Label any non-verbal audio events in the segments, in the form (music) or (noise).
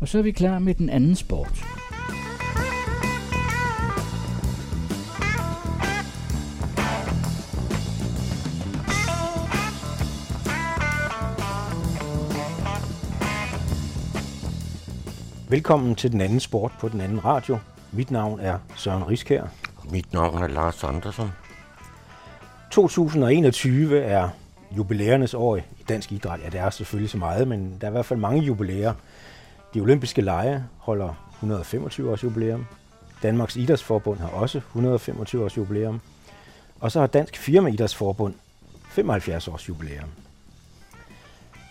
Og så er vi klar med den anden sport. Velkommen til den anden sport på den anden radio. Mit navn er Søren Riskær. Mit navn er Lars Andersen. 2021 er jubilæernes år i dansk idræt. Ja, det er selvfølgelig så meget, men der er i hvert fald mange jubilæer. De olympiske lege holder 125 års jubilæum. Danmarks Idrætsforbund har også 125 års jubilæum. Og så har Dansk Firma Idrætsforbund 75 års jubilæum.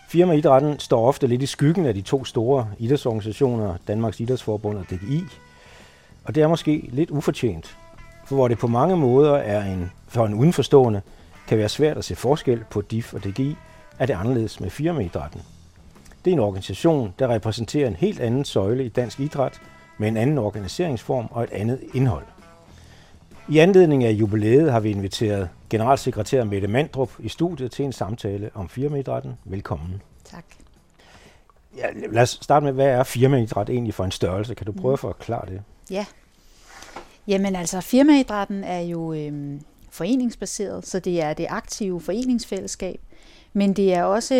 Firmaidrætten står ofte lidt i skyggen af de to store idrætsorganisationer, Danmarks Idrætsforbund og DGI. Og det er måske lidt ufortjent, for hvor det på mange måder er en, for en udenforstående kan være svært at se forskel på DIF og DGI, er det anderledes med firmaidrætten. Det er en organisation, der repræsenterer en helt anden søjle i dansk idræt, med en anden organiseringsform og et andet indhold. I anledning af jubilæet har vi inviteret generalsekretær Mette Mandrup i studiet til en samtale om firmaidrætten. Velkommen. Tak. Ja, lad os starte med, hvad er firmaidræt egentlig for en størrelse? Kan du prøve at forklare det? Ja. Jamen altså, firmaidrætten er jo øhm, foreningsbaseret, så det er det aktive foreningsfællesskab. Men det er også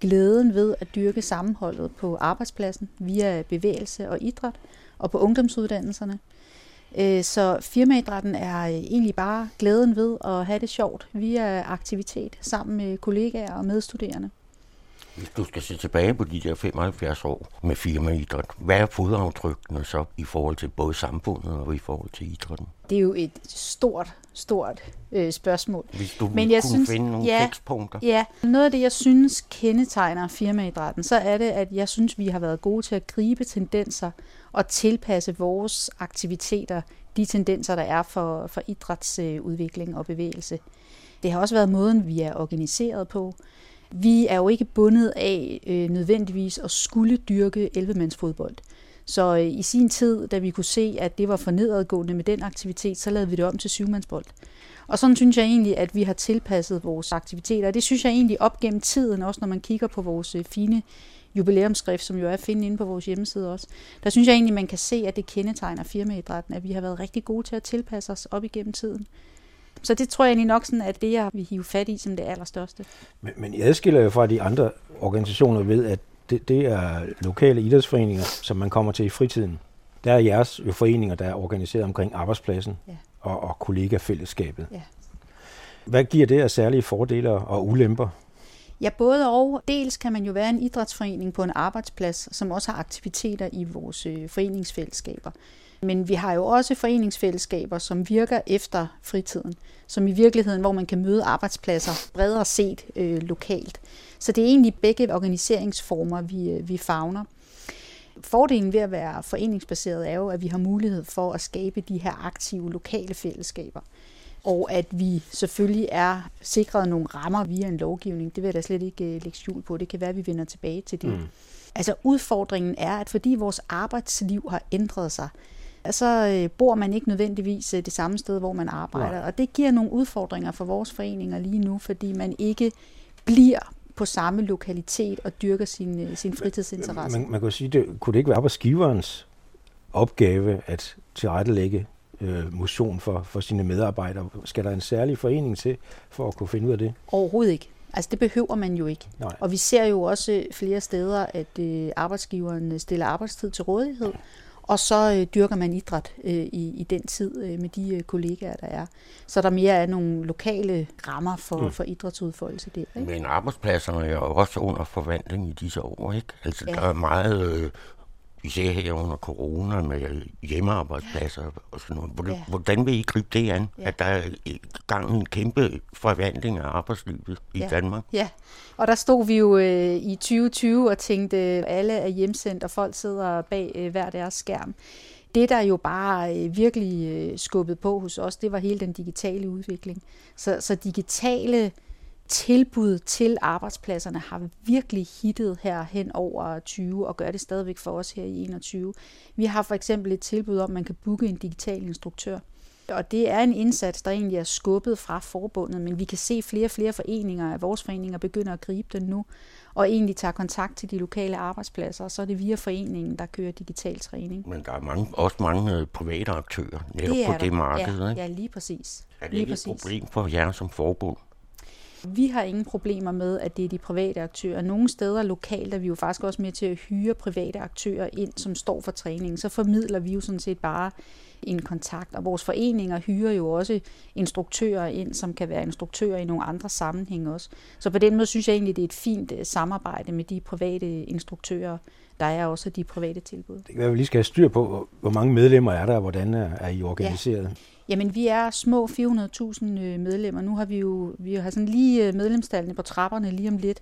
glæden ved at dyrke sammenholdet på arbejdspladsen via bevægelse og idræt og på ungdomsuddannelserne. Øh, så firmaidrætten er egentlig bare glæden ved at have det sjovt via aktivitet sammen med kollegaer og medstuderende. Hvis du skal se tilbage på de der 75 år med firmaidræt, hvad er fodaftrykkene så i forhold til både samfundet og i forhold til idrætten? Det er jo et stort, stort øh, spørgsmål. Hvis du Men jeg kunne synes, finde nogle ja, fikspunkter. Ja, noget af det, jeg synes kendetegner firmaidrætten, så er det, at jeg synes, vi har været gode til at gribe tendenser og tilpasse vores aktiviteter, de tendenser, der er for, for idrætsudvikling og bevægelse. Det har også været måden, vi er organiseret på. Vi er jo ikke bundet af øh, nødvendigvis at skulle dyrke 11-mandsfodbold. Så øh, i sin tid, da vi kunne se, at det var for nedadgående med den aktivitet, så lavede vi det om til syvmandsbold. Og sådan synes jeg egentlig, at vi har tilpasset vores aktiviteter. Og det synes jeg egentlig op gennem tiden, også når man kigger på vores øh, fine jubilæumsskrift, som jo er at finde inde på vores hjemmeside også. Der synes jeg egentlig, man kan se, at det kendetegner firmaidrætten, at vi har været rigtig gode til at tilpasse os op igennem tiden. Så det tror jeg egentlig nok sådan, at det, jeg vil hive fat i som det allerstørste. Men, men jeg adskiller jo fra de andre organisationer ved, at det, det er lokale idrætsforeninger, som man kommer til i fritiden. Der er jeres jo foreninger, der er organiseret omkring arbejdspladsen ja. og, og kollegafællesskabet. Ja. Hvad giver det af særlige fordele og ulemper? Ja, både og. Dels kan man jo være en idrætsforening på en arbejdsplads, som også har aktiviteter i vores øh, foreningsfællesskaber. Men vi har jo også foreningsfællesskaber, som virker efter fritiden, som i virkeligheden, hvor man kan møde arbejdspladser bredere set øh, lokalt. Så det er egentlig begge organiseringsformer, vi, øh, vi fagner. Fordelen ved at være foreningsbaseret er jo, at vi har mulighed for at skabe de her aktive lokale fællesskaber. Og at vi selvfølgelig er sikret nogle rammer via en lovgivning. Det vil jeg da slet ikke øh, lægge skjul på. Det kan være, at vi vender tilbage til det. Mm. Altså udfordringen er, at fordi vores arbejdsliv har ændret sig, så øh, bor man ikke nødvendigvis øh, det samme sted, hvor man arbejder. Nej. Og det giver nogle udfordringer for vores foreninger lige nu, fordi man ikke bliver på samme lokalitet og dyrker sin, øh, sin fritidsinteresse. Man, man kunne sige, det, kunne det ikke være arbejdsgiverens opgave at tilrettelægge øh, motion for, for sine medarbejdere? Skal der en særlig forening til for at kunne finde ud af det? Overhovedet ikke. Altså det behøver man jo ikke. Nej. Og vi ser jo også flere steder, at øh, arbejdsgiveren stiller arbejdstid til rådighed, og så øh, dyrker man idræt øh, i, i den tid øh, med de øh, kollegaer, der er. Så der mere er nogle lokale rammer for, mm. for idrætsudfoldelse der. Ikke? Men arbejdspladserne er jo også under forvandling i disse år, ikke? Altså ja. der er meget øh, vi ser her under corona med hjemmearbejdspladser og sådan noget. Hvordan, ja. hvordan vil I gribe det an, ja. at der er gang en kæmpe forvandling af arbejdslivet i ja. Danmark? Ja, og der stod vi jo øh, i 2020 og tænkte, at alle er hjemsendt, og folk sidder bag øh, hver deres skærm. Det, der jo bare øh, virkelig øh, skubbet på hos os, det var hele den digitale udvikling. Så, så digitale tilbud til arbejdspladserne har virkelig hittet her hen over 20 og gør det stadigvæk for os her i 21. Vi har for eksempel et tilbud om, at man kan booke en digital instruktør. Og det er en indsats, der egentlig er skubbet fra forbundet, men vi kan se flere og flere foreninger af vores foreninger begynder at gribe den nu, og egentlig tager kontakt til de lokale arbejdspladser, og så er det via foreningen, der kører digital træning. Men der er mange, også mange øh, private aktører netop det på der. det marked. Ja, ikke? ja, lige præcis. Er det lige ikke præcis. et problem for jer som forbund? Vi har ingen problemer med, at det er de private aktører. Nogle steder lokalt er vi jo faktisk også med til at hyre private aktører ind, som står for træningen. Så formidler vi jo sådan set bare en kontakt. Og vores foreninger hyrer jo også instruktører ind, som kan være instruktører i nogle andre sammenhænge også. Så på den måde synes jeg egentlig, det er et fint øh, samarbejde med de private instruktører, der er også de private tilbud. Det kan være, vi lige skal have styr på, hvor mange medlemmer er der, og hvordan er I organiseret? Ja. Jamen, vi er små 400.000 øh, medlemmer. Nu har vi jo vi har sådan lige øh, medlemstallene på trapperne lige om lidt.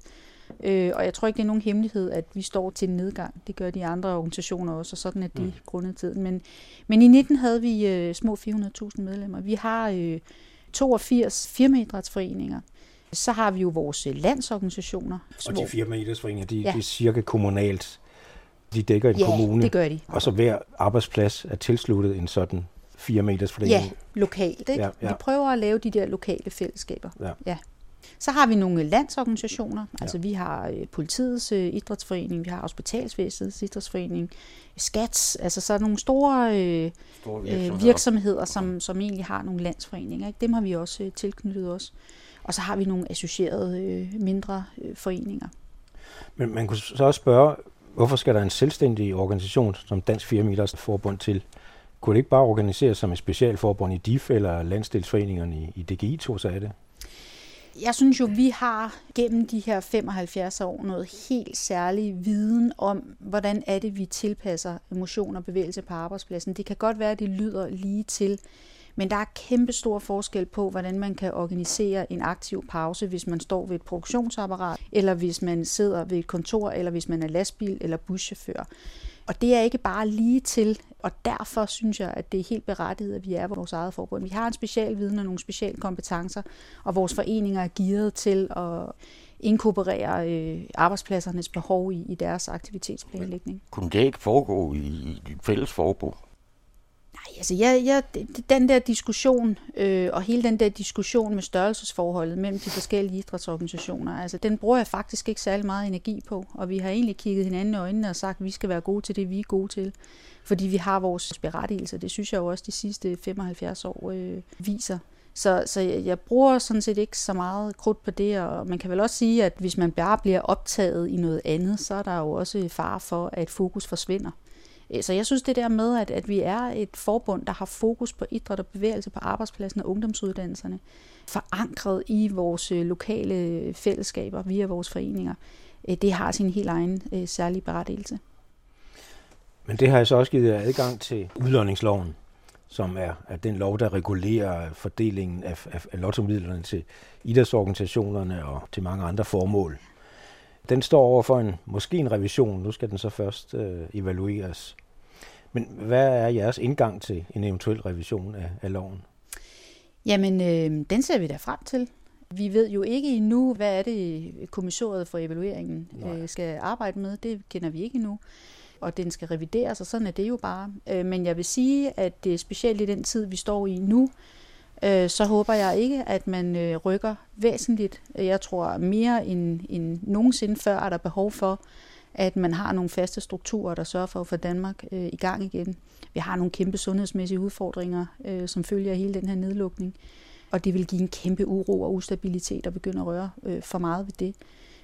Øh, og jeg tror ikke, det er nogen hemmelighed, at vi står til en nedgang. Det gør de andre organisationer også, og sådan er de mm. grundet tiden. Men, men i 19 havde vi øh, små 400.000 medlemmer. Vi har øh, 82 firmaidrætsforeninger. Så har vi jo vores øh, landsorganisationer. Og de firmaidrætsforeninger, de, ja. de er cirka kommunalt. De dækker en ja, kommune. det gør de. Og så hver arbejdsplads er tilsluttet en sådan firmaidrætsforening. Ja, lokalt. Ikke? Ja, ja. Vi prøver at lave de der lokale fællesskaber. Ja. ja. Så har vi nogle landsorganisationer, altså vi har øh, politiets øh, idrætsforening, vi har hospitalsvæsenets idrætsforening, SKATS, altså så nogle store, øh, store virksomheder, virksomheder som, som egentlig har nogle landsforeninger. Ikke? Dem har vi også øh, tilknyttet os. Og så har vi nogle associerede øh, mindre øh, foreninger. Men man kunne så også spørge, hvorfor skal der en selvstændig organisation som Dansk Firmaidrætsforbund til? Kunne det ikke bare organiseres som et specialforbund i DIF eller landsdelsforeningerne i, i DGI, tog sig af det? Jeg synes jo, vi har gennem de her 75 år noget helt særlig viden om, hvordan er det, vi tilpasser emotion og bevægelse på arbejdspladsen. Det kan godt være, at det lyder lige til, men der er kæmpe stor forskel på, hvordan man kan organisere en aktiv pause, hvis man står ved et produktionsapparat, eller hvis man sidder ved et kontor, eller hvis man er lastbil- eller buschauffør. Og det er ikke bare lige til, og derfor synes jeg, at det er helt berettiget, at vi er vores eget forbund. Vi har en special viden og nogle specielle kompetencer, og vores foreninger er gearet til at inkorporere øh, arbejdspladsernes behov i, i deres aktivitetsplanlægning. Kunne det ikke foregå i, i et fælles forbund? Altså jeg, jeg, den der diskussion, øh, og hele den der diskussion med størrelsesforholdet mellem de forskellige idrætsorganisationer, altså den bruger jeg faktisk ikke særlig meget energi på, og vi har egentlig kigget hinanden i øjnene og sagt, at vi skal være gode til det, vi er gode til, fordi vi har vores berettigelse. Det synes jeg jo også de sidste 75 år øh, viser. Så, så jeg, jeg bruger sådan set ikke så meget krudt på det, og man kan vel også sige, at hvis man bare bliver optaget i noget andet, så er der jo også far for, at fokus forsvinder. Øh, så jeg synes det der med, at, at vi er et forbund, der har fokus på idræt og bevægelse på arbejdspladsen og ungdomsuddannelserne, forankret i vores øh, lokale fællesskaber via vores foreninger, øh, det har sin helt egen særlige berettigelse. Men det har jeg så også givet adgang til udlåningsloven, som er, er den lov, der regulerer fordelingen af, af, af lottomidlerne til idrætsorganisationerne og til mange andre formål. Den står over for en, måske en revision. Nu skal den så først øh, evalueres. Men hvad er jeres indgang til en eventuel revision af, af loven? Jamen, øh, den ser vi da frem til. Vi ved jo ikke endnu, hvad er det kommissoriet for evalueringen øh, skal arbejde med. Det kender vi ikke endnu. Og den skal revideres, og sådan er det jo bare. Øh, men jeg vil sige, at det specielt i den tid, vi står i nu, øh, så håber jeg ikke, at man øh, rykker væsentligt. Jeg tror mere end, end nogensinde før er der behov for, at man har nogle faste strukturer, der sørger for at få Danmark øh, i gang igen. Vi har nogle kæmpe sundhedsmæssige udfordringer, øh, som følger hele den her nedlukning, og det vil give en kæmpe uro og ustabilitet at begynde at røre øh, for meget ved det.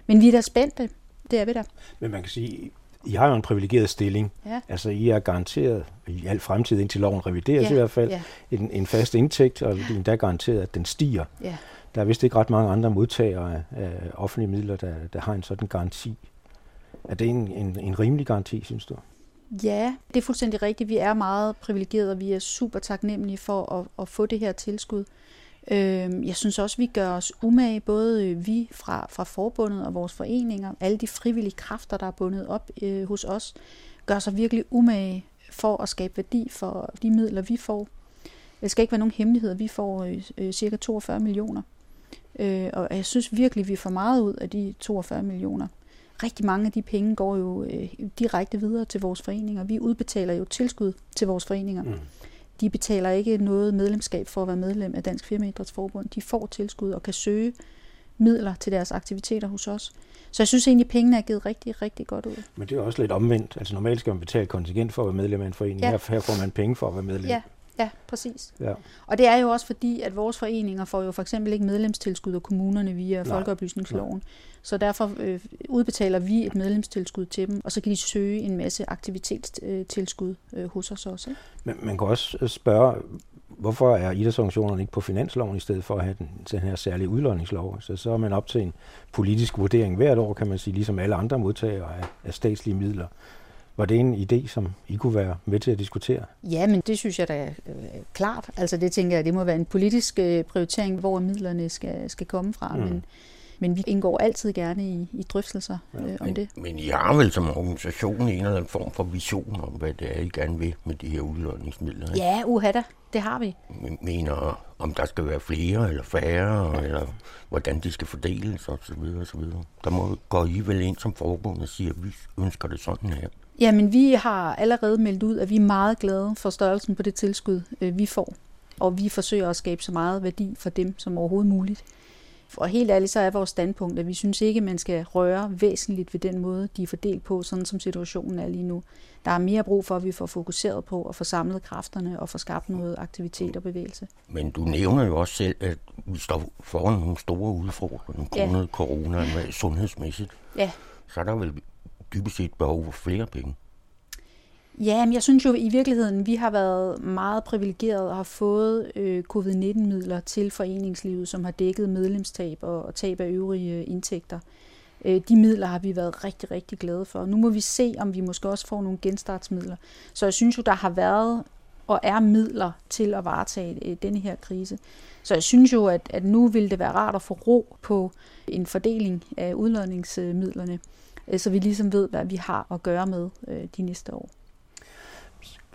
Men vi er da spændte, det er vi da. Men man kan sige, i har jo en privilegeret stilling. Ja. Altså, I er garanteret i al fremtid, indtil loven revideres ja. i hvert fald, ja. en, en fast indtægt, og er garanteret, at den stiger. Ja. Der er vist ikke ret mange andre modtagere af, af offentlige midler, der, der har en sådan garanti. Er det en, en, en rimelig garanti, synes du? Ja, det er fuldstændig rigtigt. Vi er meget privilegerede, og vi er super taknemmelige for at, at få det her tilskud. Øhm, jeg synes også, vi gør os umage, både øh, vi fra, fra forbundet og vores foreninger, alle de frivillige kræfter, der er bundet op øh, hos os, gør sig virkelig umage for at skabe værdi for de midler, vi får. Det skal ikke være nogen hemmelighed, vi får øh, øh cirka 42 millioner. Øh, og jeg synes virkelig, vi får meget ud af de 42 millioner rigtig mange af de penge går jo øh, direkte videre til vores foreninger. Vi udbetaler jo tilskud til vores foreninger. Mm. De betaler ikke noget medlemskab for at være medlem af Dansk Firmaidrætsforbund. De får tilskud og kan søge midler til deres aktiviteter hos os. Så jeg synes egentlig, at pengene er givet rigtig, rigtig godt ud. Men det er også lidt omvendt. Altså normalt skal man betale kontingent for at være medlem af en forening. Ja. Her, her får man penge for at være medlem. Ja, ja præcis. Ja. Og det er jo også fordi, at vores foreninger får jo for eksempel ikke medlemstilskud af kommunerne via Nej. Folkeoplysningsloven. Nej. Så derfor øh, udbetaler vi et medlemstilskud til dem, og så kan de søge en masse aktivitetstilskud øh, hos os også. Ikke? Men man kan også spørge, hvorfor er idrætsorganisationerne ikke på finansloven i stedet for at have den, den her særlige udlåningslov? Så, så er man op til en politisk vurdering hvert år, kan man sige, ligesom alle andre modtagere af, af statslige midler. Var det en idé, som I kunne være med til at diskutere? Ja, men det synes jeg da er klart. Altså det tænker jeg, det må være en politisk øh, prioritering, hvor midlerne skal, skal komme fra. Mm. Men, men vi indgår altid gerne i, i drøftelser ja, øh, om men, det. Men I har vel som organisation en eller anden form for vision om, hvad det er, I gerne vil med de her udlåningsmidler? Ikke? Ja, uha da. Det har vi. Mener, om der skal være flere eller færre, eller hvordan de skal fordeles osv. videre. Der må gå I vel ind som forbund og sige, at vi ønsker det sådan her. Jamen, vi har allerede meldt ud, at vi er meget glade for størrelsen på det tilskud, øh, vi får. Og vi forsøger at skabe så meget værdi for dem som overhovedet muligt. Og helt ærligt, så er vores standpunkt, at vi synes ikke, at man skal røre væsentligt ved den måde, de er fordelt på, sådan som situationen er lige nu. Der er mere brug for, at vi får fokuseret på at få samlet kræfterne og få skabt noget aktivitet og bevægelse. Men du nævner jo også selv, at vi står foran nogle store udfordringer grundet ja. corona med sundhedsmæssigt. Ja. Så er der vel dybest set behov for flere penge. Ja, men jeg synes jo i virkeligheden, vi har været meget privilegeret og har fået øh, covid-19-midler til foreningslivet, som har dækket medlemstab og, og tab af øvrige øh, indtægter. Øh, de midler har vi været rigtig, rigtig glade for. Nu må vi se, om vi måske også får nogle genstartsmidler. Så jeg synes jo, der har været og er midler til at varetage øh, denne her krise. Så jeg synes jo, at, at nu ville det være rart at få ro på en fordeling af udlodningsmidlerne, øh, så vi ligesom ved, hvad vi har at gøre med øh, de næste år.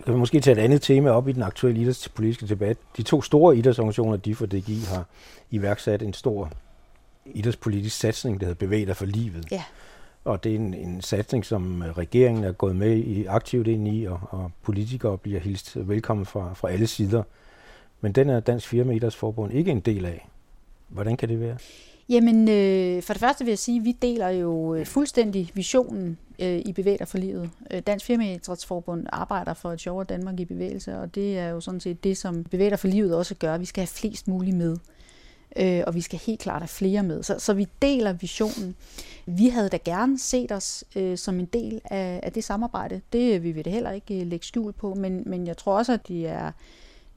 Jeg vil måske tage et andet tema op i den aktuelle idrætspolitiske debat. De to store idrætsorganisationer, DIF og DGI, har iværksat en stor idrætspolitisk satsning, der hedder Bevæg dig for livet. Ja. Og det er en, en satsning, som regeringen er gået med i, aktivt ind i, og, og politikere bliver hilst velkommen fra, fra alle sider. Men den er Dansk Firma Idrætsforbund ikke en del af. Hvordan kan det være? Jamen, øh, for det første vil jeg sige, at vi deler jo øh, fuldstændig visionen øh, i Bevæger for livet. Øh, Dansk Firmaidrætsforbund arbejder for et sjovere Danmark i bevægelse, og det er jo sådan set det, som Bevæger for livet også gør. Vi skal have flest muligt med, øh, og vi skal helt klart have flere med. Så, så vi deler visionen. Vi havde da gerne set os øh, som en del af, af det samarbejde. Det øh, vi vil det heller ikke lægge skjul på, men, men jeg tror også, at de er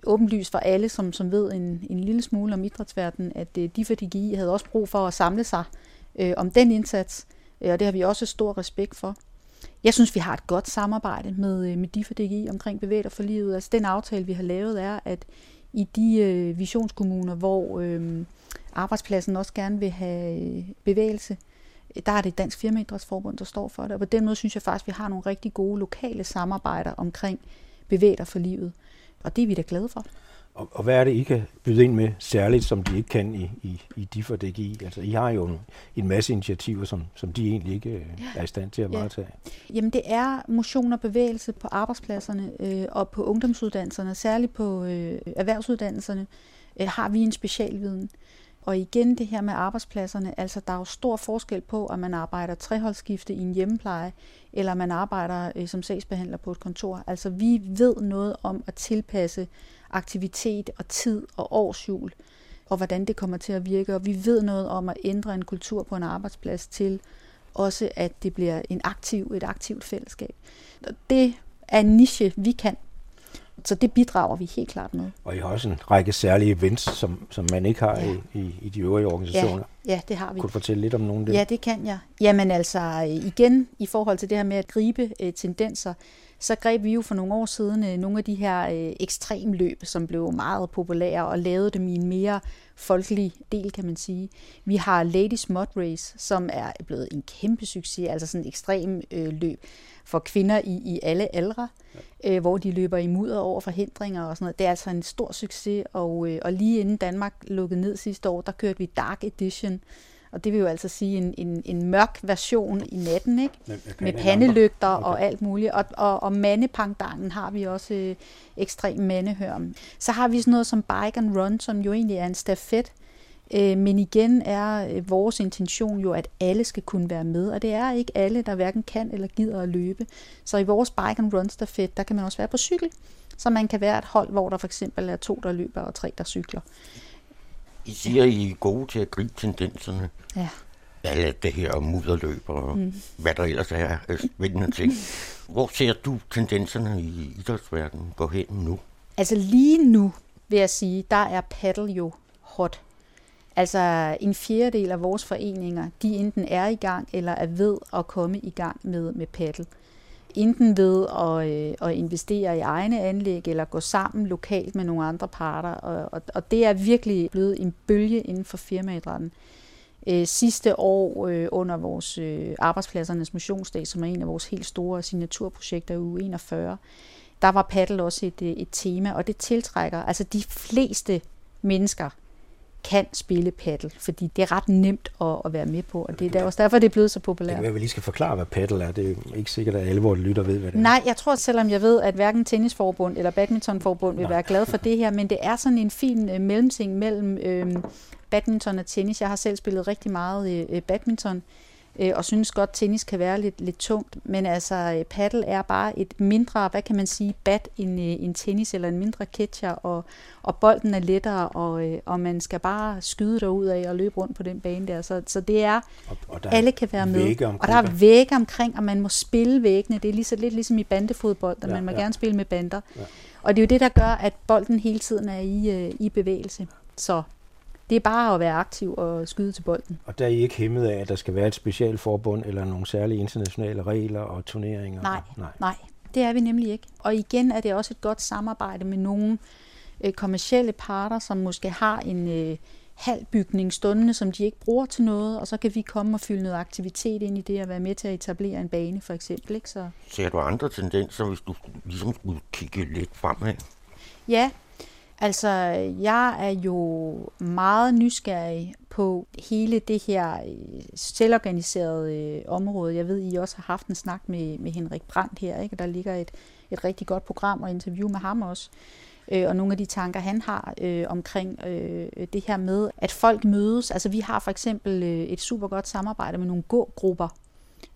åbenlyst for alle, som, som ved en, en lille smule om idrætsverdenen, at øh, de for DGI havde også brug for at samle sig øh, om den indsats, øh, og det har vi også stor respekt for. Jeg synes, vi har et godt samarbejde med, øh, med de for DGI omkring bevæger for livet. Altså den aftale, vi har lavet, er, at i de øh, visionskommuner, hvor øh, arbejdspladsen også gerne vil have øh, bevægelse, øh, der er det Dansk Firmaidrætsforbund, der står for det. Og på den måde synes jeg faktisk, at vi har nogle rigtig gode lokale samarbejder omkring bevæger for livet. Og det er vi da glade for. Og, og hvad er det, I kan byde ind med særligt, som de ikke kan i, i, i DIF og DGI? Altså, I har jo en, en masse initiativer, som, som de egentlig ikke øh, er i stand til at varetage. Ja. Jamen, det er motion og bevægelse på arbejdspladserne øh, og på ungdomsuddannelserne, særligt på øh, erhvervsuddannelserne, øh, har vi en specialviden. Og igen det her med arbejdspladserne, altså der er jo stor forskel på, om man arbejder treholdsskifte i en hjemmepleje, eller man arbejder øh, som sagsbehandler på et kontor. Altså vi ved noget om at tilpasse aktivitet og tid og årsjul, og hvordan det kommer til at virke. Og vi ved noget om at ændre en kultur på en arbejdsplads til også, at det bliver en aktiv, et aktivt fællesskab. Og det er en niche, vi kan. Så det bidrager vi helt klart med. Og I har også en række særlige events, som, som man ikke har ja. i, i, i de øvrige organisationer. Ja, ja, det har vi. Kunne du fortælle lidt om nogle af dem? Ja, det kan jeg. Jamen altså, igen, i forhold til det her med at gribe øh, tendenser, så greb vi jo for nogle år siden øh, nogle af de her øh, ekstremløb, som blev meget populære, og lavede dem i en mere folkelig del, kan man sige. Vi har Ladies Mud Race, som er blevet en kæmpe succes, altså sådan et ekstrem øh, løb for kvinder i, i alle aldre, ja. øh, hvor de løber i mudder over forhindringer og sådan noget. Det er altså en stor succes, og, øh, og lige inden Danmark lukkede ned sidste år, der kørte vi Dark Edition, og det vil jo altså sige en, en, en mørk version i natten, ikke? Med, med pandelygter okay. og alt muligt. Og, og, og mandepangdangen har vi også øh, ekstrem mandehør. Så har vi sådan noget som bike and run, som jo egentlig er en stafet, øh, men igen er øh, vores intention jo, at alle skal kunne være med, og det er ikke alle, der hverken kan eller gider at løbe. Så i vores bike and run stafet, der kan man også være på cykel, så man kan være et hold, hvor der for eksempel er to, der løber og tre, der cykler. I siger, I er gode til at gribe tendenserne. Ja. Alle det her mudderløb og mm. hvad der ellers er spændende ting. Hvor ser du tendenserne i idrætsverdenen gå hen nu? Altså lige nu, vil jeg sige, der er paddle jo hot. Altså en fjerdedel af vores foreninger, de enten er i gang eller er ved at komme i gang med, med paddle. Enten ved at, øh, at investere i egne anlæg eller gå sammen lokalt med nogle andre parter. Og, og, og det er virkelig blevet en bølge inden for firmaidrætten. Øh, sidste år øh, under vores øh, arbejdspladsernes motionsdag, som er en af vores helt store signaturprojekter i uge 41, der var paddle også et, øh, et tema, og det tiltrækker, altså de fleste mennesker kan spille paddle, fordi det er ret nemt at, at være med på, og det er også derfor, det er blevet så populært. Det kan være, at vi lige skal forklare, hvad paddle er. Det er ikke sikkert, at alle vores lytter ved, hvad det er. Nej, jeg tror, selvom jeg ved, at hverken tennisforbund eller badmintonforbund vil Nej. være glad for det her, men det er sådan en fin uh, mellemting mellem øh, badminton og tennis. Jeg har selv spillet rigtig meget øh, badminton, øh, og synes godt, tennis kan være lidt, lidt tungt, men altså øh, paddle er bare et mindre, hvad kan man sige, bat end, øh, en tennis, eller en mindre catcher, og, og bolden er lettere, og, øh, og man skal bare skyde derud af og løbe rundt på den bane der, så, så det er, og, og der alle kan være med, og der er vægge omkring, og man må spille væggene, det er lige så lidt ligesom i bandefodbold, at ja, man må ja. gerne spille med bander, ja. og det er jo det, der gør, at bolden hele tiden er i, i bevægelse, så det er bare at være aktiv og skyde til bolden. Og der er I ikke hæmmet af, at der skal være et specialforbund eller nogle særlige internationale regler og turneringer? Nej, nej. nej, det er vi nemlig ikke. Og igen er det også et godt samarbejde med nogle øh, kommercielle parter, som måske har en øh, halv bygning stående, som de ikke bruger til noget, og så kan vi komme og fylde noget aktivitet ind i det og være med til at etablere en bane for eksempel. Ikke? Så... Ser du andre tendenser, hvis du ligesom skulle kigge lidt fremad? Ja, Altså, jeg er jo meget nysgerrig på hele det her øh, selvorganiserede øh, område. Jeg ved, I også har haft en snak med, med Henrik Brandt her, ikke? der ligger et, et rigtig godt program og interview med ham også. Øh, og nogle af de tanker, han har øh, omkring øh, det her med, at folk mødes. Altså, vi har for eksempel øh, et super godt samarbejde med nogle gågrupper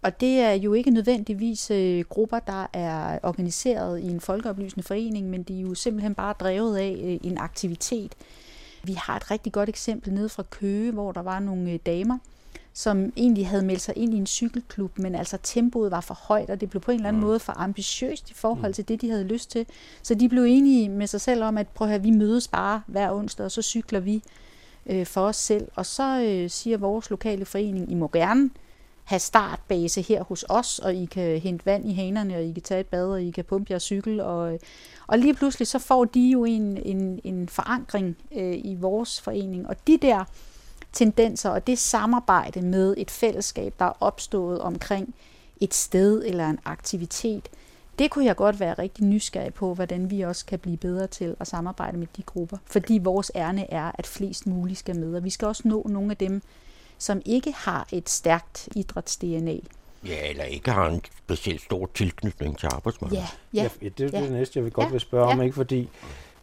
og det er jo ikke nødvendigvis øh, grupper, der er organiseret i en folkeoplysende forening, men de er jo simpelthen bare drevet af øh, en aktivitet. Vi har et rigtig godt eksempel nede fra Køge, hvor der var nogle øh, damer, som egentlig havde meldt sig ind i en cykelklub, men altså tempoet var for højt, og det blev på en eller anden mm. måde for ambitiøst i forhold mm. til det, de havde lyst til. Så de blev enige med sig selv om, at prøv at høre, vi mødes bare hver onsdag, og så cykler vi øh, for os selv. Og så øh, siger vores lokale forening, I må gerne have startbase her hos os, og I kan hente vand i hanerne, og I kan tage et bad, og I kan pumpe jeres cykel. Og, og lige pludselig så får de jo en, en, en forankring øh, i vores forening. Og de der tendenser og det samarbejde med et fællesskab, der er opstået omkring et sted eller en aktivitet, det kunne jeg godt være rigtig nysgerrig på, hvordan vi også kan blive bedre til at samarbejde med de grupper. Fordi vores ærne er, at flest muligt skal med, og vi skal også nå nogle af dem, som ikke har et stærkt idræts-DNA. Ja, eller ikke har en specielt stor tilknytning til arbejdsmarkedet. Ja, ja, ja det er ja. det næste, jeg vil godt ja, vil spørge ja. om, ikke? fordi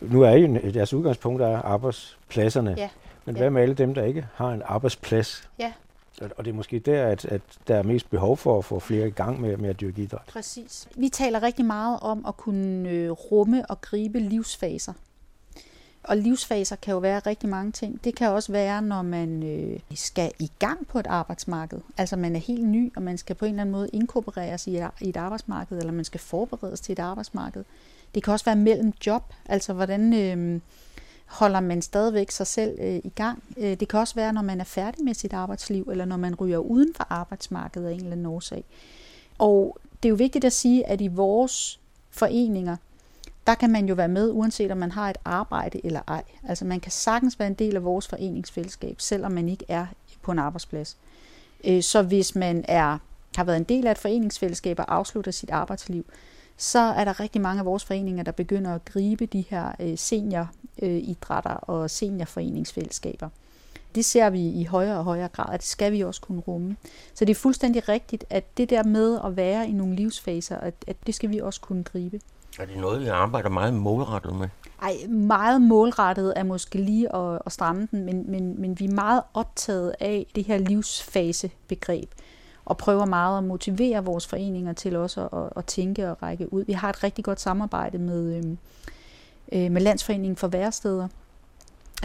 nu er jo deres udgangspunkt er arbejdspladserne. Ja. Men hvad med alle dem, der ikke har en arbejdsplads? Ja. Og det er måske der, at, at der er mest behov for at få flere i gang med, med at dyrke idræt. Præcis. Vi taler rigtig meget om at kunne øh, rumme og gribe livsfaser. Og livsfaser kan jo være rigtig mange ting. Det kan også være, når man øh, skal i gang på et arbejdsmarked. Altså man er helt ny, og man skal på en eller anden måde inkorporeres i et, i et arbejdsmarked, eller man skal forberedes til et arbejdsmarked. Det kan også være mellem job, altså hvordan øh, holder man stadigvæk sig selv øh, i gang. Øh, det kan også være, når man er færdig med sit arbejdsliv, eller når man ryger uden for arbejdsmarkedet af en eller anden årsag. Og det er jo vigtigt at sige, at i vores foreninger, der kan man jo være med, uanset om man har et arbejde eller ej. Altså man kan sagtens være en del af vores foreningsfællesskab, selvom man ikke er på en arbejdsplads. Øh, så hvis man er, har været en del af et foreningsfællesskab og afslutter sit arbejdsliv, så er der rigtig mange af vores foreninger, der begynder at gribe de her øh, senioridrætter øh, og seniorforeningsfællesskaber. Det ser vi i højere og højere grad, at det skal vi også kunne rumme. Så det er fuldstændig rigtigt, at det der med at være i nogle livsfaser, at, at det skal vi også kunne gribe. Er det noget, vi arbejder meget målrettet med? Ej, meget målrettet er måske lige at, at stramme den, men, men, men vi er meget optaget af det her livsfasebegreb og prøver meget at motivere vores foreninger til også at, at tænke og række ud. Vi har et rigtig godt samarbejde med, øhm, øh, med Landsforeningen for Væresteder,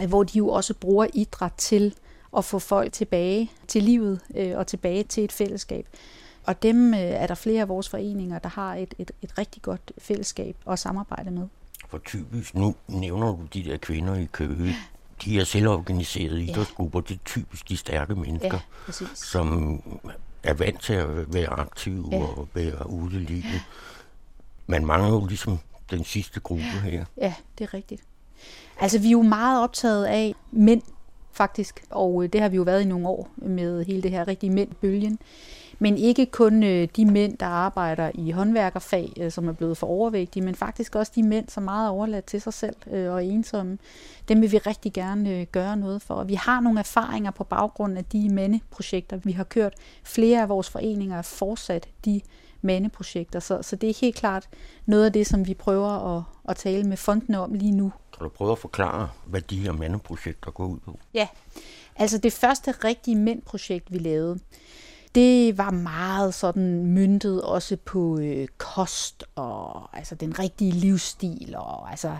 øh, hvor de jo også bruger idræt til at få folk tilbage til livet øh, og tilbage til et fællesskab. Og dem øh, er der flere af vores foreninger, der har et, et, et rigtig godt fællesskab at samarbejde med. For typisk, nu nævner du de der kvinder i Køge, de er selvorganiserede idrætsgrupper, det er typisk de stærke mennesker, ja, som er vant til at være aktive ja. og være ude i livet. Man mangler jo ligesom den sidste gruppe her. Ja, det er rigtigt. Altså, vi er jo meget optaget af mænd, faktisk, og øh, det har vi jo været i nogle år med hele det her rigtige mænd-bølgen. Men ikke kun øh, de mænd, der arbejder i håndværkerfag, øh, som er blevet for overvægtige, men faktisk også de mænd, som meget er overladt til sig selv og ensomme. Dem vil vi rigtig gerne gøre noget for. Vi har nogle erfaringer på baggrund af de mandeprojekter, vi har kørt. Flere af vores foreninger er fortsat de mandeprojekter, så, så det er helt klart noget af det, som vi prøver at, at tale med fondene om lige nu. Kan du prøve at forklare, hvad de her mandeprojekter går ud på? Ja, altså det første rigtige mændprojekt, vi lavede, det var meget sådan myntet også på øh, kost og altså den rigtige livsstil. Og, altså,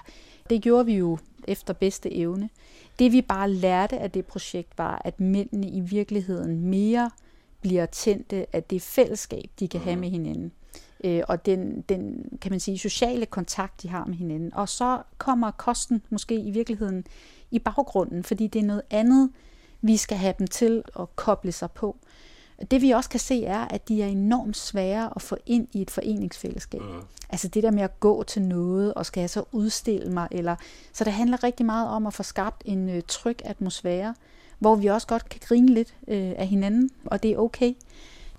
det gjorde vi jo efter bedste evne. Det vi bare lærte af det projekt var, at mændene i virkeligheden mere bliver tændte af det fællesskab, de kan have med hinanden. Øh, og den, den, kan man sige, sociale kontakt, de har med hinanden. Og så kommer kosten måske i virkeligheden i baggrunden, fordi det er noget andet, vi skal have dem til at koble sig på. Det vi også kan se er, at de er enormt svære at få ind i et foreningsfællesskab. Mm. Altså det der med at gå til noget, og skal jeg så udstille mig, eller så det handler rigtig meget om at få skabt en øh, tryg atmosfære, hvor vi også godt kan grine lidt øh, af hinanden, og det er okay.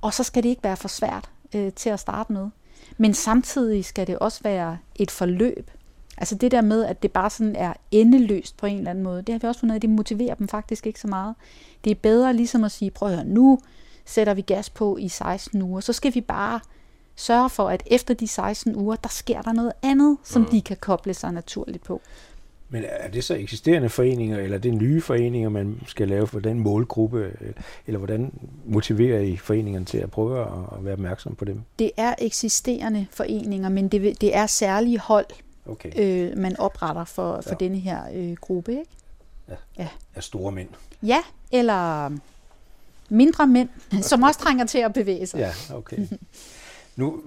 Og så skal det ikke være for svært øh, til at starte med. Men samtidig skal det også være et forløb. Altså det der med, at det bare sådan er endeløst på en eller anden måde, det har vi også fundet, at det motiverer dem faktisk ikke så meget. Det er bedre ligesom at sige, prøv at høre, nu sætter vi gas på i 16 uger, så skal vi bare sørge for, at efter de 16 uger, der sker der noget andet, som mm. de kan koble sig naturligt på. Men er det så eksisterende foreninger, eller er det nye foreninger, man skal lave for den målgruppe, eller hvordan motiverer I foreningerne til at prøve at være opmærksom på dem? Det er eksisterende foreninger, men det, det er særlige hold, okay. øh, man opretter for, for ja. denne her øh, gruppe. Ikke? Ja. ja. Er store mænd. Ja, eller mindre mænd, (laughs) som også trænger til at bevæge sig. Ja, okay. Nu,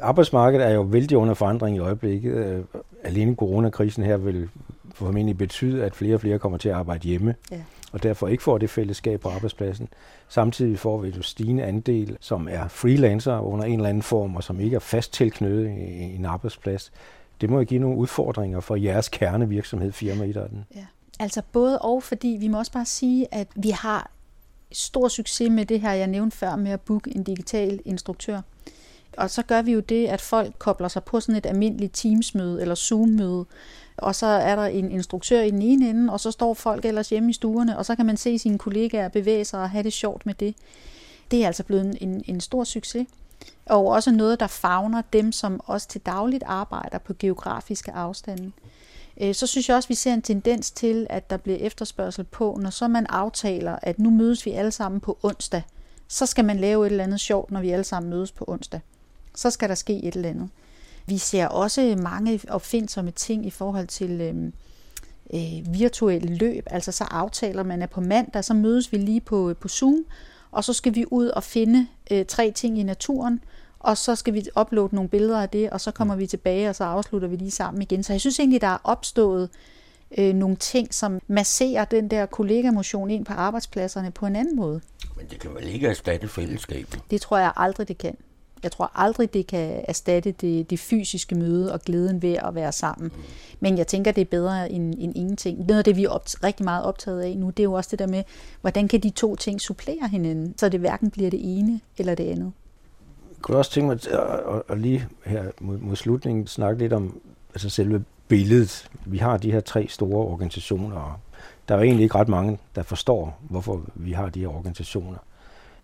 arbejdsmarkedet er jo vældig under forandring i øjeblikket. Øh, alene coronakrisen her vil formentlig betyde, at flere og flere kommer til at arbejde hjemme, ja. og derfor ikke får det fællesskab på arbejdspladsen. Samtidig får vi et stigende andel, som er freelancer under en eller anden form, og som ikke er fast tilknyttet i en arbejdsplads. Det må jo give nogle udfordringer for jeres kernevirksomhed, firma den. Ja. Altså både og, fordi vi må også bare sige, at vi har stor succes med det her, jeg nævnte før, med at booke en digital instruktør. Og så gør vi jo det, at folk kobler sig på sådan et almindeligt Teams-møde eller Zoom-møde, og så er der en instruktør i den ene ende, og så står folk ellers hjemme i stuerne, og så kan man se sine kollegaer bevæge sig og have det sjovt med det. Det er altså blevet en, en stor succes. Og også noget, der favner dem, som også til dagligt arbejder på geografiske afstande. Øh, så synes jeg også, at vi ser en tendens til, at der bliver efterspørgsel på, når så man aftaler, at nu mødes vi alle sammen på onsdag, så skal man lave et eller andet sjovt, når vi alle sammen mødes på onsdag. Så skal der ske et eller andet. Vi ser også mange opfindsomme ting i forhold til øh, øh, virtuelle løb. Altså så aftaler man, at på mandag, så mødes vi lige på, øh, på Zoom, og så skal vi ud og finde øh, tre ting i naturen, og så skal vi uploade nogle billeder af det, og så kommer vi tilbage, og så afslutter vi lige sammen igen. Så jeg synes egentlig, der er opstået øh, nogle ting, som masserer den der kollegamotion ind på arbejdspladserne på en anden måde. Men det kan vel ikke erstatte fællesskabet? Det tror jeg aldrig, det kan. Jeg tror aldrig, det kan erstatte det, det fysiske møde og glæden ved at være sammen. Mm. Men jeg tænker, det er bedre end, end ingenting. Noget af det, vi er opt- rigtig meget optaget af nu, det er jo også det der med, hvordan kan de to ting supplere hinanden, så det hverken bliver det ene eller det andet. Kunne også tænke mig at, at, at lige her mod, mod slutningen snakke lidt om altså selve billedet. Vi har de her tre store organisationer, Der er egentlig ikke ret mange, der forstår, hvorfor vi har de her organisationer.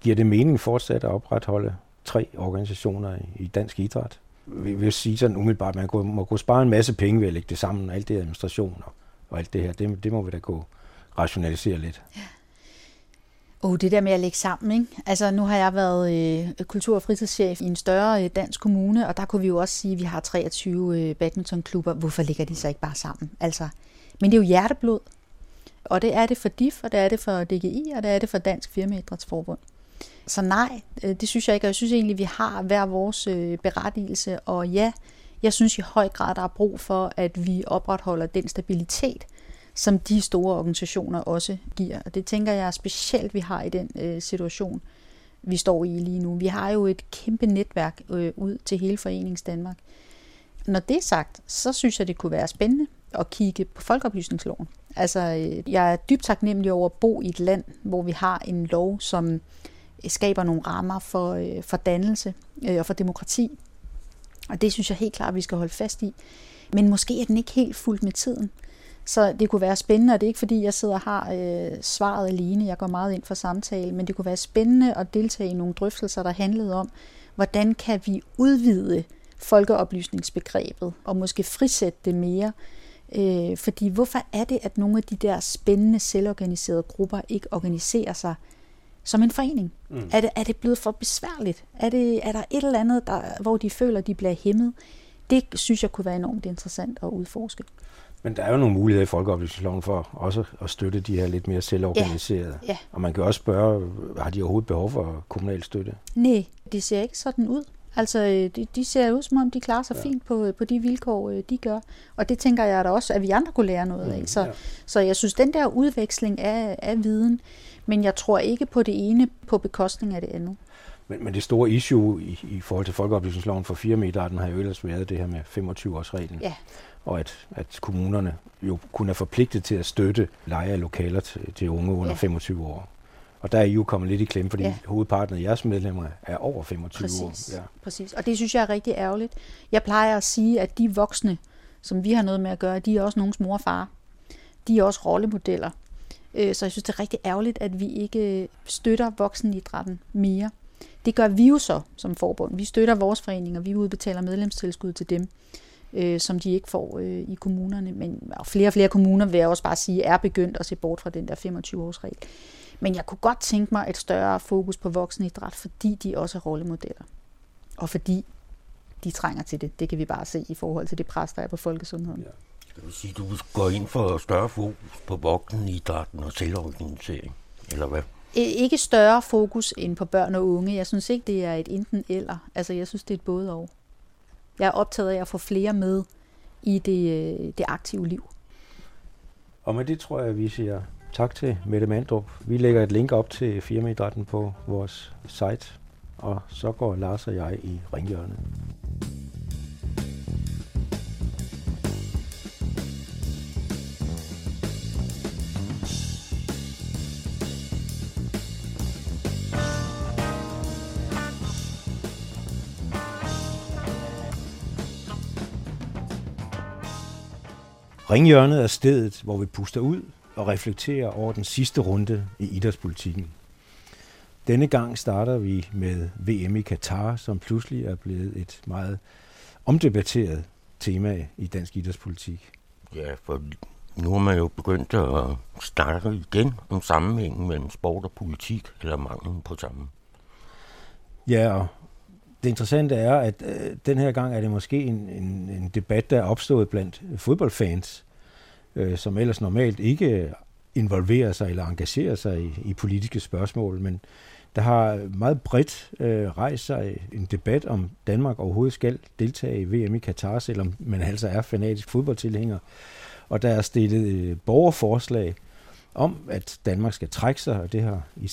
Giver det mening fortsat at opretholde tre organisationer i dansk idræt? Vi vil sige sådan umiddelbart, at man må, kunne spare en masse penge ved at lægge det sammen, alt det administration og alt det her. Det, det må vi da gå rationalisere lidt. Ja. Oh, det der med at lægge sammen, ikke? Altså, nu har jeg været øh, kultur- og fritidschef i en større øh, dansk kommune, og der kunne vi jo også sige, at vi har 23 øh, badmintonklubber. Hvorfor ligger de så ikke bare sammen? Altså, men det er jo hjerteblod. Og det er det for DIF, og det er det for DGI, og det er det for Dansk Firmaidrætsforbund. Så nej, øh, det synes jeg ikke, og jeg synes egentlig, vi har hver vores øh, berettigelse, og ja, jeg synes i høj grad, der er brug for, at vi opretholder den stabilitet, som de store organisationer også giver. Og det tænker jeg specielt, vi har i den øh, situation, vi står i lige nu. Vi har jo et kæmpe netværk øh, ud til hele Forenings Danmark. Når det er sagt, så synes jeg, det kunne være spændende at kigge på folkeoplysningsloven. Altså, øh, jeg er dybt taknemmelig over at bo i et land, hvor vi har en lov, som øh, skaber nogle rammer for, øh, for dannelse og for demokrati. Og det synes jeg helt klart, vi skal holde fast i. Men måske er den ikke helt fuldt med tiden. Så det kunne være spændende, og det er ikke fordi, jeg sidder og har øh, svaret alene. Jeg går meget ind for samtale, men det kunne være spændende at deltage i nogle drøftelser, der handlede om, hvordan kan vi udvide folkeoplysningsbegrebet og måske frisætte det mere. Øh, fordi hvorfor er det, at nogle af de der spændende, selvorganiserede grupper ikke organiserer sig som en forening? Mm. Er, det, er det blevet for besværligt? Er, det, er der et eller andet, der, hvor de føler, de bliver hæmmet? Det synes jeg kunne være enormt interessant at udforske. Men der er jo nogle muligheder i folkeoplysningsloven for også at støtte de her lidt mere selvorganiserede. Ja, ja. Og man kan også spørge, har de overhovedet behov for kommunal støtte? Nej, det ser ikke sådan ud. Altså, øh, de, de ser ud som om, de klarer sig ja. fint på, på de vilkår, øh, de gør. Og det tænker jeg da også, at vi andre kunne lære noget af. Mm, så, ja. så jeg synes, den der udveksling af, af viden, men jeg tror ikke på det ene på bekostning af det andet. Men, men det store issue i, i forhold til folkeoplysningsloven for firmaidrætten har jo ellers været det her med 25-års-reglen. Ja. Og at, at kommunerne jo kun er forpligtet til at støtte leje af lokaler til, til unge under ja. 25 år. Og der er I jo kommet lidt i klemme, fordi ja. hovedparten af jeres medlemmer er over 25 præcis, år. Ja. Præcis, og det synes jeg er rigtig ærgerligt. Jeg plejer at sige, at de voksne, som vi har noget med at gøre, de er også nogens mor og far. De er også rollemodeller. Øh, så jeg synes, det er rigtig ærgerligt, at vi ikke støtter voksenidrætten mere. Det gør vi jo så som forbund. Vi støtter vores foreninger, vi udbetaler medlemstilskud til dem, øh, som de ikke får øh, i kommunerne. Men og flere og flere kommuner, vil jeg også bare sige, er begyndt at se bort fra den der 25-års regel. Men jeg kunne godt tænke mig et større fokus på voksenidræt, fordi de også er rollemodeller. Og fordi de trænger til det. Det kan vi bare se i forhold til det pres, der er på folkesundheden. Ja. Det vil sige, du går ind for større fokus på voksenidrætten og selvorganisering, eller hvad? Ikke større fokus end på børn og unge. Jeg synes ikke, det er et enten eller. Altså, jeg synes, det er et både og. Jeg er optaget af at få flere med i det, øh, det aktive liv. Og med det tror jeg, vi siger tak til Mette Mandrup. Vi lægger et link op til firmaidrætten på vores site, og så går Lars og jeg i ringhjørnet. Ringhjørnet er stedet, hvor vi puster ud og reflekterer over den sidste runde i idrætspolitikken. Denne gang starter vi med VM i Katar, som pludselig er blevet et meget omdebatteret tema i dansk idrætspolitik. Ja, for nu er man jo begyndt at snakke igen om sammenhængen mellem sport og politik, eller manglen på sammen. Ja, og det interessante er, at øh, den her gang er det måske en, en, en debat, der er opstået blandt fodboldfans, øh, som ellers normalt ikke involverer sig eller engagerer sig i, i politiske spørgsmål, men der har meget bredt øh, rejst sig en debat om Danmark overhovedet skal deltage i VM i Katar, selvom man altså er fanatisk fodboldtilhænger. Og der er stillet øh, borgerforslag om, at Danmark skal trække sig, og det har i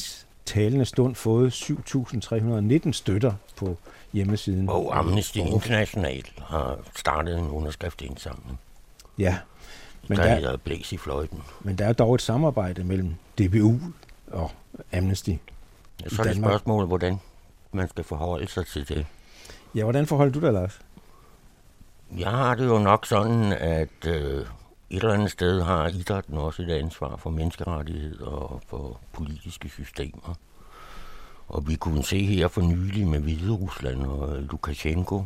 talende stund fået 7.319 støtter på hjemmesiden. Og Amnesty International har startet en underskriftindsamling. Ja. Men der, der blæs i fløjten. Men der er dog et samarbejde mellem DBU og Amnesty. Ja, så er det spørgsmålet, hvordan man skal forholde sig til det. Ja, hvordan forholder du dig, Lars? Jeg har det jo nok sådan, at øh, et eller andet sted har idrætten også et ansvar for menneskerettigheder og for politiske systemer. Og vi kunne se her for nylig med Hvide Rusland og Lukashenko,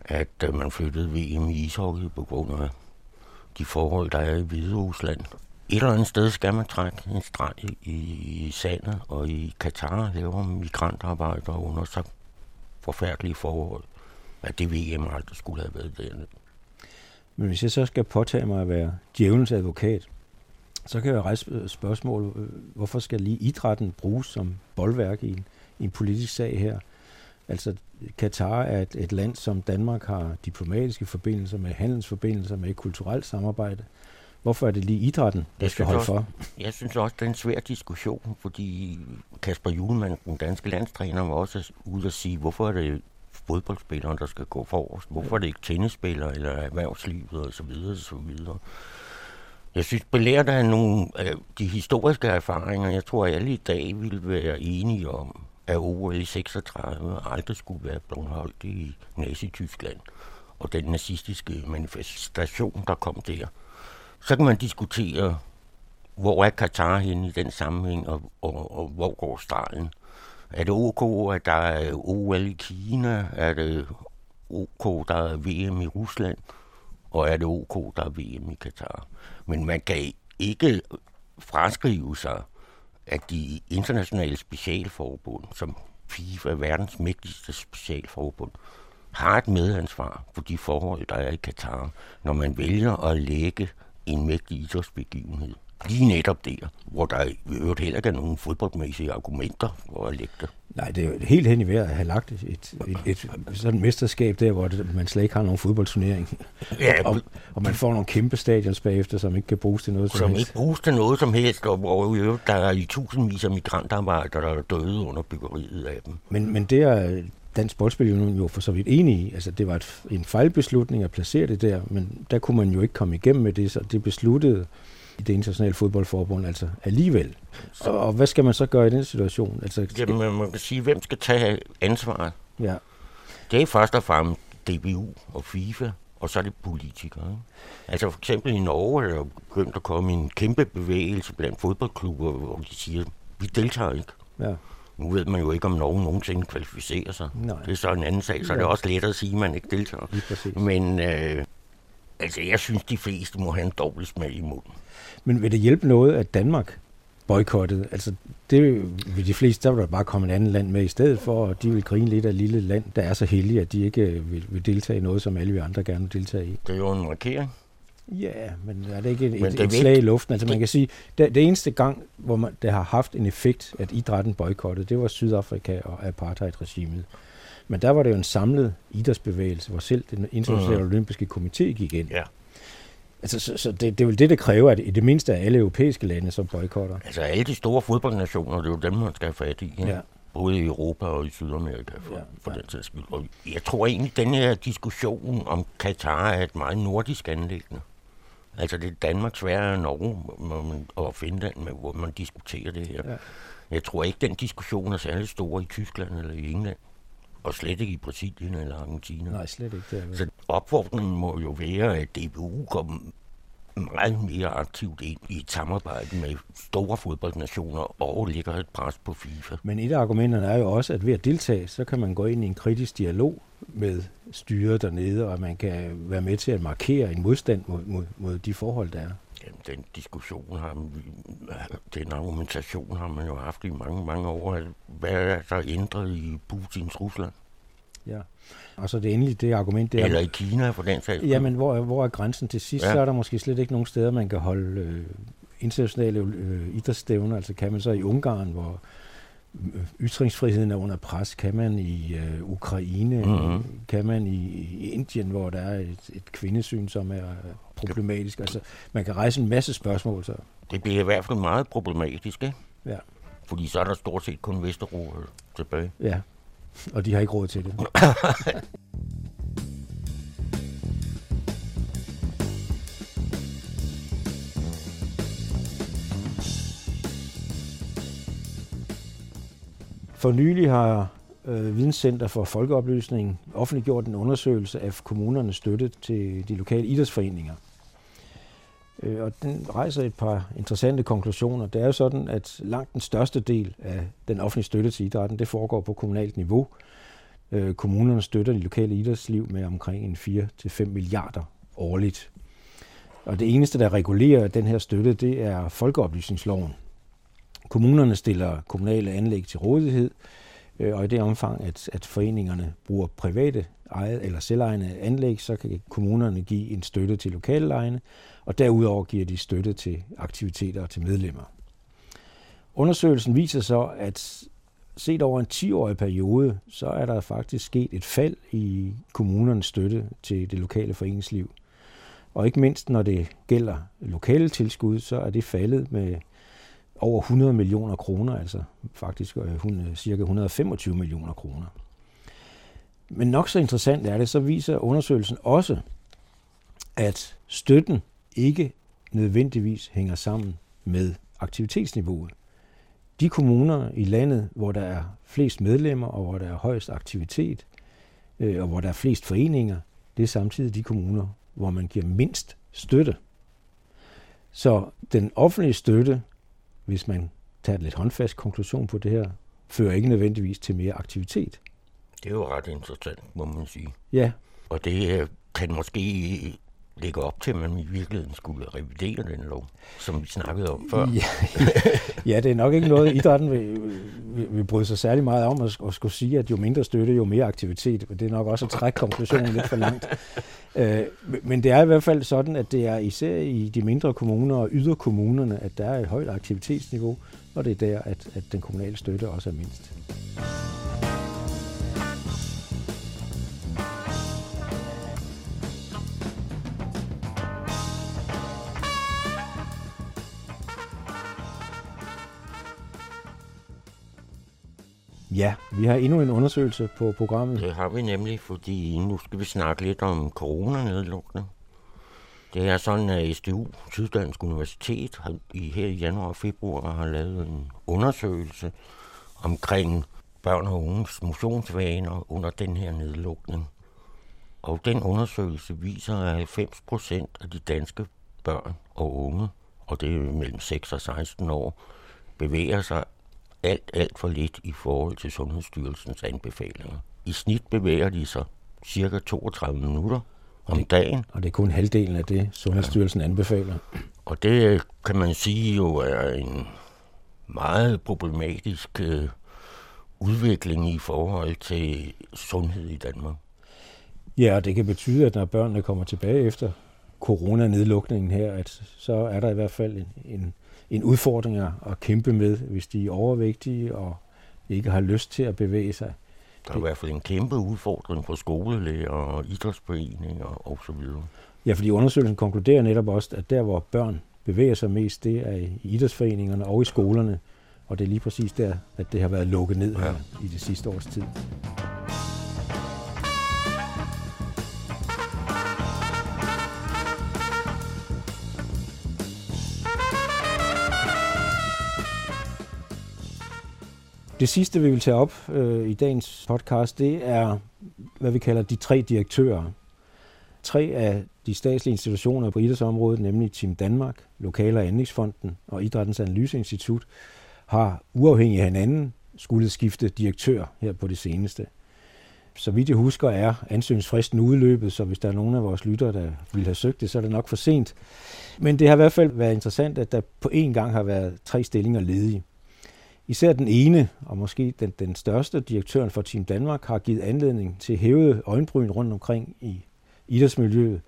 at øh, man flyttede VM i ishockey på grund af de forhold, der er i Hvide Rusland. Et eller andet sted skal man trække en streg i sandet, og i Katar laver migrantarbejdere under så forfærdelige forhold, at det VM aldrig skulle have været dernede. Men hvis jeg så skal påtage mig at være djævelens advokat, så kan jeg rejse spørgsmål, øh, hvorfor skal lige idrætten bruges som boldværk i en, i en politisk sag her? Altså, Katar er et, et land, som Danmark har diplomatiske forbindelser med, handelsforbindelser med, kulturelt samarbejde. Hvorfor er det lige idrætten, der skal holde også, for? Jeg synes også, det er en svær diskussion, fordi Kasper Julemand, den danske landstræner, var også ude at sige, hvorfor er det fodboldspillere, der skal gå forrest? Hvorfor er det ikke tennisspillere eller erhvervslivet osv. så videre, så videre. Jeg synes, belært af nogle af de historiske erfaringer, jeg tror, at alle i dag ville være enige om, at OL i 36 aldrig skulle være blevet holdt i Nazi-Tyskland, og den nazistiske manifestation, der kom der. Så kan man diskutere, hvor er Katar henne i den sammenhæng, og, og, og hvor går stregen? Er det OK, at der er OL i Kina? Er det OK, der er VM i Rusland? Og er det OK, der er VM i Katar? Men man kan ikke fraskrive sig, at de internationale specialforbund, som FIFA er verdens mægtigste specialforbund, har et medansvar for de forhold, der er i Katar, når man vælger at lægge en mægtig idrætsbegivenhed lige netop der, hvor der i øvrigt heller ikke er nogen fodboldmæssige argumenter for at lægge det. Nej, det er jo helt hen i vejret at have lagt et, et, et, et sådan mesterskab der, hvor det, man slet ikke har nogen fodboldturnering. Ja, og, og man får nogle kæmpe stadions bagefter, som ikke kan bruges til noget som, som helst. ikke bruges til noget som helst, og hvor øvrigt der er i tusindvis af migrantarbejdere, der er døde under byggeriet af dem. Men, men det er Dansk Boldspilunion jo for så vidt enig i. Altså, det var et, en fejlbeslutning at placere det der, men der kunne man jo ikke komme igennem med det, så det besluttede i det internationale fodboldforbund, altså alligevel. Så, og, og hvad skal man så gøre i den situation? Altså. Jamen, man kan sige, hvem skal tage ansvaret? Ja. Det er først og fremmest DBU og FIFA, og så er det politikere. Altså for eksempel i Norge er der begyndt at komme en kæmpe bevægelse blandt fodboldklubber, hvor de siger, vi deltager ikke. Ja. Nu ved man jo ikke, om nogen nogensinde kvalificerer sig. Nej. Det er så en anden sag, så ja. er det også let at sige, at man ikke deltager. Men øh, altså, jeg synes, de fleste må have en dobbelt smag i munden. Men vil det hjælpe noget, at Danmark boykottede? Altså, det vil de fleste, der vil der bare komme et andet land med i stedet for, og de vil grine lidt af et lille land, der er så heldige, at de ikke vil, vil deltage i noget, som alle vi andre gerne vil deltage i. Det er jo en markering. Ja, men er det ikke et, et, et slag i luften? Altså man kan sige, det, det eneste gang, hvor man, det har haft en effekt, at idrætten boykottede, det var Sydafrika og apartheid-regimet. Men der var det jo en samlet idrætsbevægelse, hvor selv den internationale mm. olympiske komité gik ind. Ja. Altså, så, så det, det er vel det, der kræver, at i det mindste er alle europæiske lande, som boykotter. Altså alle de store fodboldnationer, det er jo dem, man skal have fat i. Ja. Både i Europa og i Sydamerika, for, ja, for ja. den sags skyld. Og jeg tror egentlig, at den her diskussion om Katar er et meget nordisk anlæggende. Altså det er Danmark, Sverige og Norge man, og Finland, med, hvor man diskuterer det her. Ja. Jeg tror ikke, den diskussion er særlig stor i Tyskland eller i England og slet ikke i Brasilien eller Argentina. Nej, slet ikke. Det er Så opfordringen må jo være, at DBU kommer meget mere aktivt ind i et samarbejde med store fodboldnationer og lægger et pres på FIFA. Men et af argumenterne er jo også, at ved at deltage, så kan man gå ind i en kritisk dialog med styret dernede, og man kan være med til at markere en modstand mod, mod, mod de forhold, der er. Jamen, den diskussion har den argumentation har man jo haft i mange, mange år. Hvad er der ændret i Putins Rusland? Ja, og så det endelig det argument der. Eller i Kina for den sags Jamen, hvor, hvor er grænsen til sidst? Ja. Så er der måske slet ikke nogen steder, man kan holde øh, internationale øh, idrætsstævner. Altså kan man så i Ungarn, hvor ytringsfriheden er under pres, kan man i øh, Ukraine, mm-hmm. kan man i, i Indien, hvor der er et, et kvindesyn, som er problematisk. Altså, man kan rejse en masse spørgsmål. Så. Det bliver i hvert fald meget problematisk, ikke? Ja. Fordi så er der stort set kun Vesterbro tilbage. Ja, og de har ikke råd til det. (laughs) For nylig har øh, Videnscenter for Folkeoplysning offentliggjort en undersøgelse af kommunernes støtte til de lokale idrætsforeninger. Øh, og den rejser et par interessante konklusioner. Det er jo sådan, at langt den største del af den offentlige støtte til idrætten, det foregår på kommunalt niveau. Øh, kommunerne støtter de lokale idrætsliv med omkring 4-5 milliarder årligt. Og det eneste, der regulerer den her støtte, det er folkeoplysningsloven. Kommunerne stiller kommunale anlæg til rådighed, øh, og i det omfang, at, at foreningerne bruger private eget eller selvejende anlæg, så kan kommunerne give en støtte til lokallejene, og derudover giver de støtte til aktiviteter og til medlemmer. Undersøgelsen viser så, at set over en 10-årig periode, så er der faktisk sket et fald i kommunernes støtte til det lokale foreningsliv. Og ikke mindst når det gælder lokale tilskud, så er det faldet med over 100 millioner kroner, altså faktisk øh, øh, cirka 125 millioner kroner. Men nok så interessant er det, så viser undersøgelsen også, at støtten ikke nødvendigvis hænger sammen med aktivitetsniveauet. De kommuner i landet, hvor der er flest medlemmer og hvor der er højst aktivitet, øh, og hvor der er flest foreninger, det er samtidig de kommuner, hvor man giver mindst støtte. Så den offentlige støtte, hvis man tager et lidt håndfast konklusion på det her, fører ikke nødvendigvis til mere aktivitet. Det er jo ret interessant, må man sige. Ja. Og det kan måske lægge op til, at man i virkeligheden skulle revidere den lov, som vi snakkede om før. Ja, (laughs) ja det er nok ikke noget, idrætten vil, vil, vil bryde sig særlig meget om at, at skulle sige, at jo mindre støtte, jo mere aktivitet. Det er nok også at trække konklusionen lidt for langt. (laughs) Øh, men det er i hvert fald sådan, at det er især i de mindre kommuner og yderkommunerne, at der er et højt aktivitetsniveau, og det er der, at, at den kommunale støtte også er mindst. Ja, vi har endnu en undersøgelse på programmet. Det har vi nemlig, fordi nu skal vi snakke lidt om coronanedlukning. Det er sådan, at SDU, Syddansk Universitet, har i, her i januar og februar har lavet en undersøgelse omkring børn og unges motionsvaner under den her nedlukning. Og den undersøgelse viser, at 90 procent af de danske børn og unge, og det er mellem 6 og 16 år, bevæger sig alt, alt for lidt i forhold til Sundhedsstyrelsens anbefalinger. I snit bevæger de sig cirka 32 minutter om det, dagen. Og det er kun halvdelen af det, Sundhedsstyrelsen ja. anbefaler. Og det kan man sige jo er en meget problematisk øh, udvikling i forhold til sundhed i Danmark. Ja, og det kan betyde, at når børnene kommer tilbage efter coronanedlukningen her, at så er der i hvert fald en, en en udfordring at kæmpe med, hvis de er overvægtige og ikke har lyst til at bevæge sig. Der er i hvert fald en kæmpe udfordring for skolelæger og idrætsforeninger og så videre. Ja, fordi undersøgelsen konkluderer netop også, at der hvor børn bevæger sig mest, det er i idrætsforeningerne og i skolerne. Og det er lige præcis der, at det har været lukket ned ja. her i det sidste års tid. Det sidste, vi vil tage op øh, i dagens podcast, det er, hvad vi kalder de tre direktører. Tre af de statslige institutioner på idrætsområdet, nemlig Team Danmark, Lokale- og Anlægsfonden og Idrættens Analyseinstitut, har uafhængig af hinanden skulle skifte direktør her på det seneste. Så vidt jeg husker, er ansøgningsfristen udløbet, så hvis der er nogen af vores lyttere, der vil have søgt det, så er det nok for sent. Men det har i hvert fald været interessant, at der på én gang har været tre stillinger ledige. Især den ene, og måske den, den største, direktøren for Team Danmark, har givet anledning til hævede øjenbryn rundt omkring i idrætsmiljøet,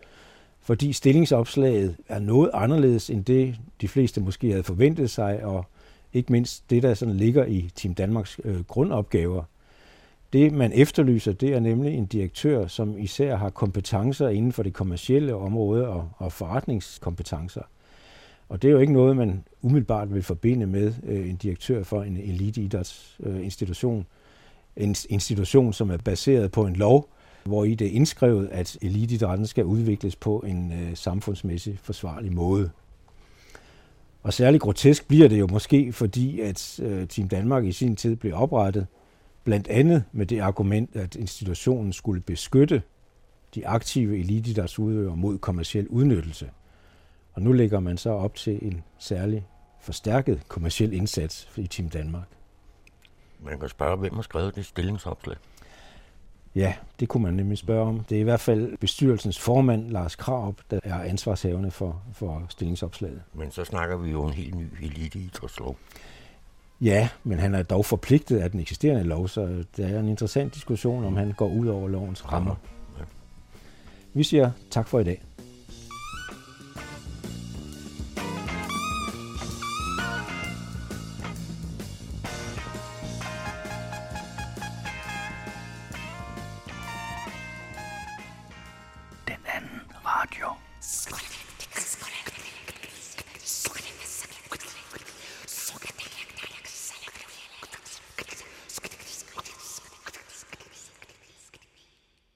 fordi stillingsopslaget er noget anderledes end det, de fleste måske havde forventet sig, og ikke mindst det, der sådan ligger i Team Danmarks øh, grundopgaver. Det, man efterlyser, det er nemlig en direktør, som især har kompetencer inden for det kommercielle område og, og forretningskompetencer. Og det er jo ikke noget, man umiddelbart vil forbinde med øh, en direktør for en eliteidrætsinstitution. En institution, som er baseret på en lov, hvor i det er indskrevet, at eliteidrætten skal udvikles på en øh, samfundsmæssig forsvarlig måde. Og særligt grotesk bliver det jo måske, fordi at øh, Team Danmark i sin tid blev oprettet, blandt andet med det argument, at institutionen skulle beskytte de aktive eliteidrætsudøvere mod kommersiel udnyttelse. Og nu lægger man så op til en særlig forstærket kommersiel indsats i Team Danmark. Man kan spørge, hvem har skrevet det stillingsopslag? Ja, det kunne man nemlig spørge om. Det er i hvert fald bestyrelsens formand, Lars Krab, der er ansvarshavende for, for stillingsopslaget. Men så snakker vi jo en helt ny eliteidrætslov. Ja, men han er dog forpligtet af den eksisterende lov, så det er en interessant diskussion, om han går ud over lovens rammer. Ja. Vi siger tak for i dag.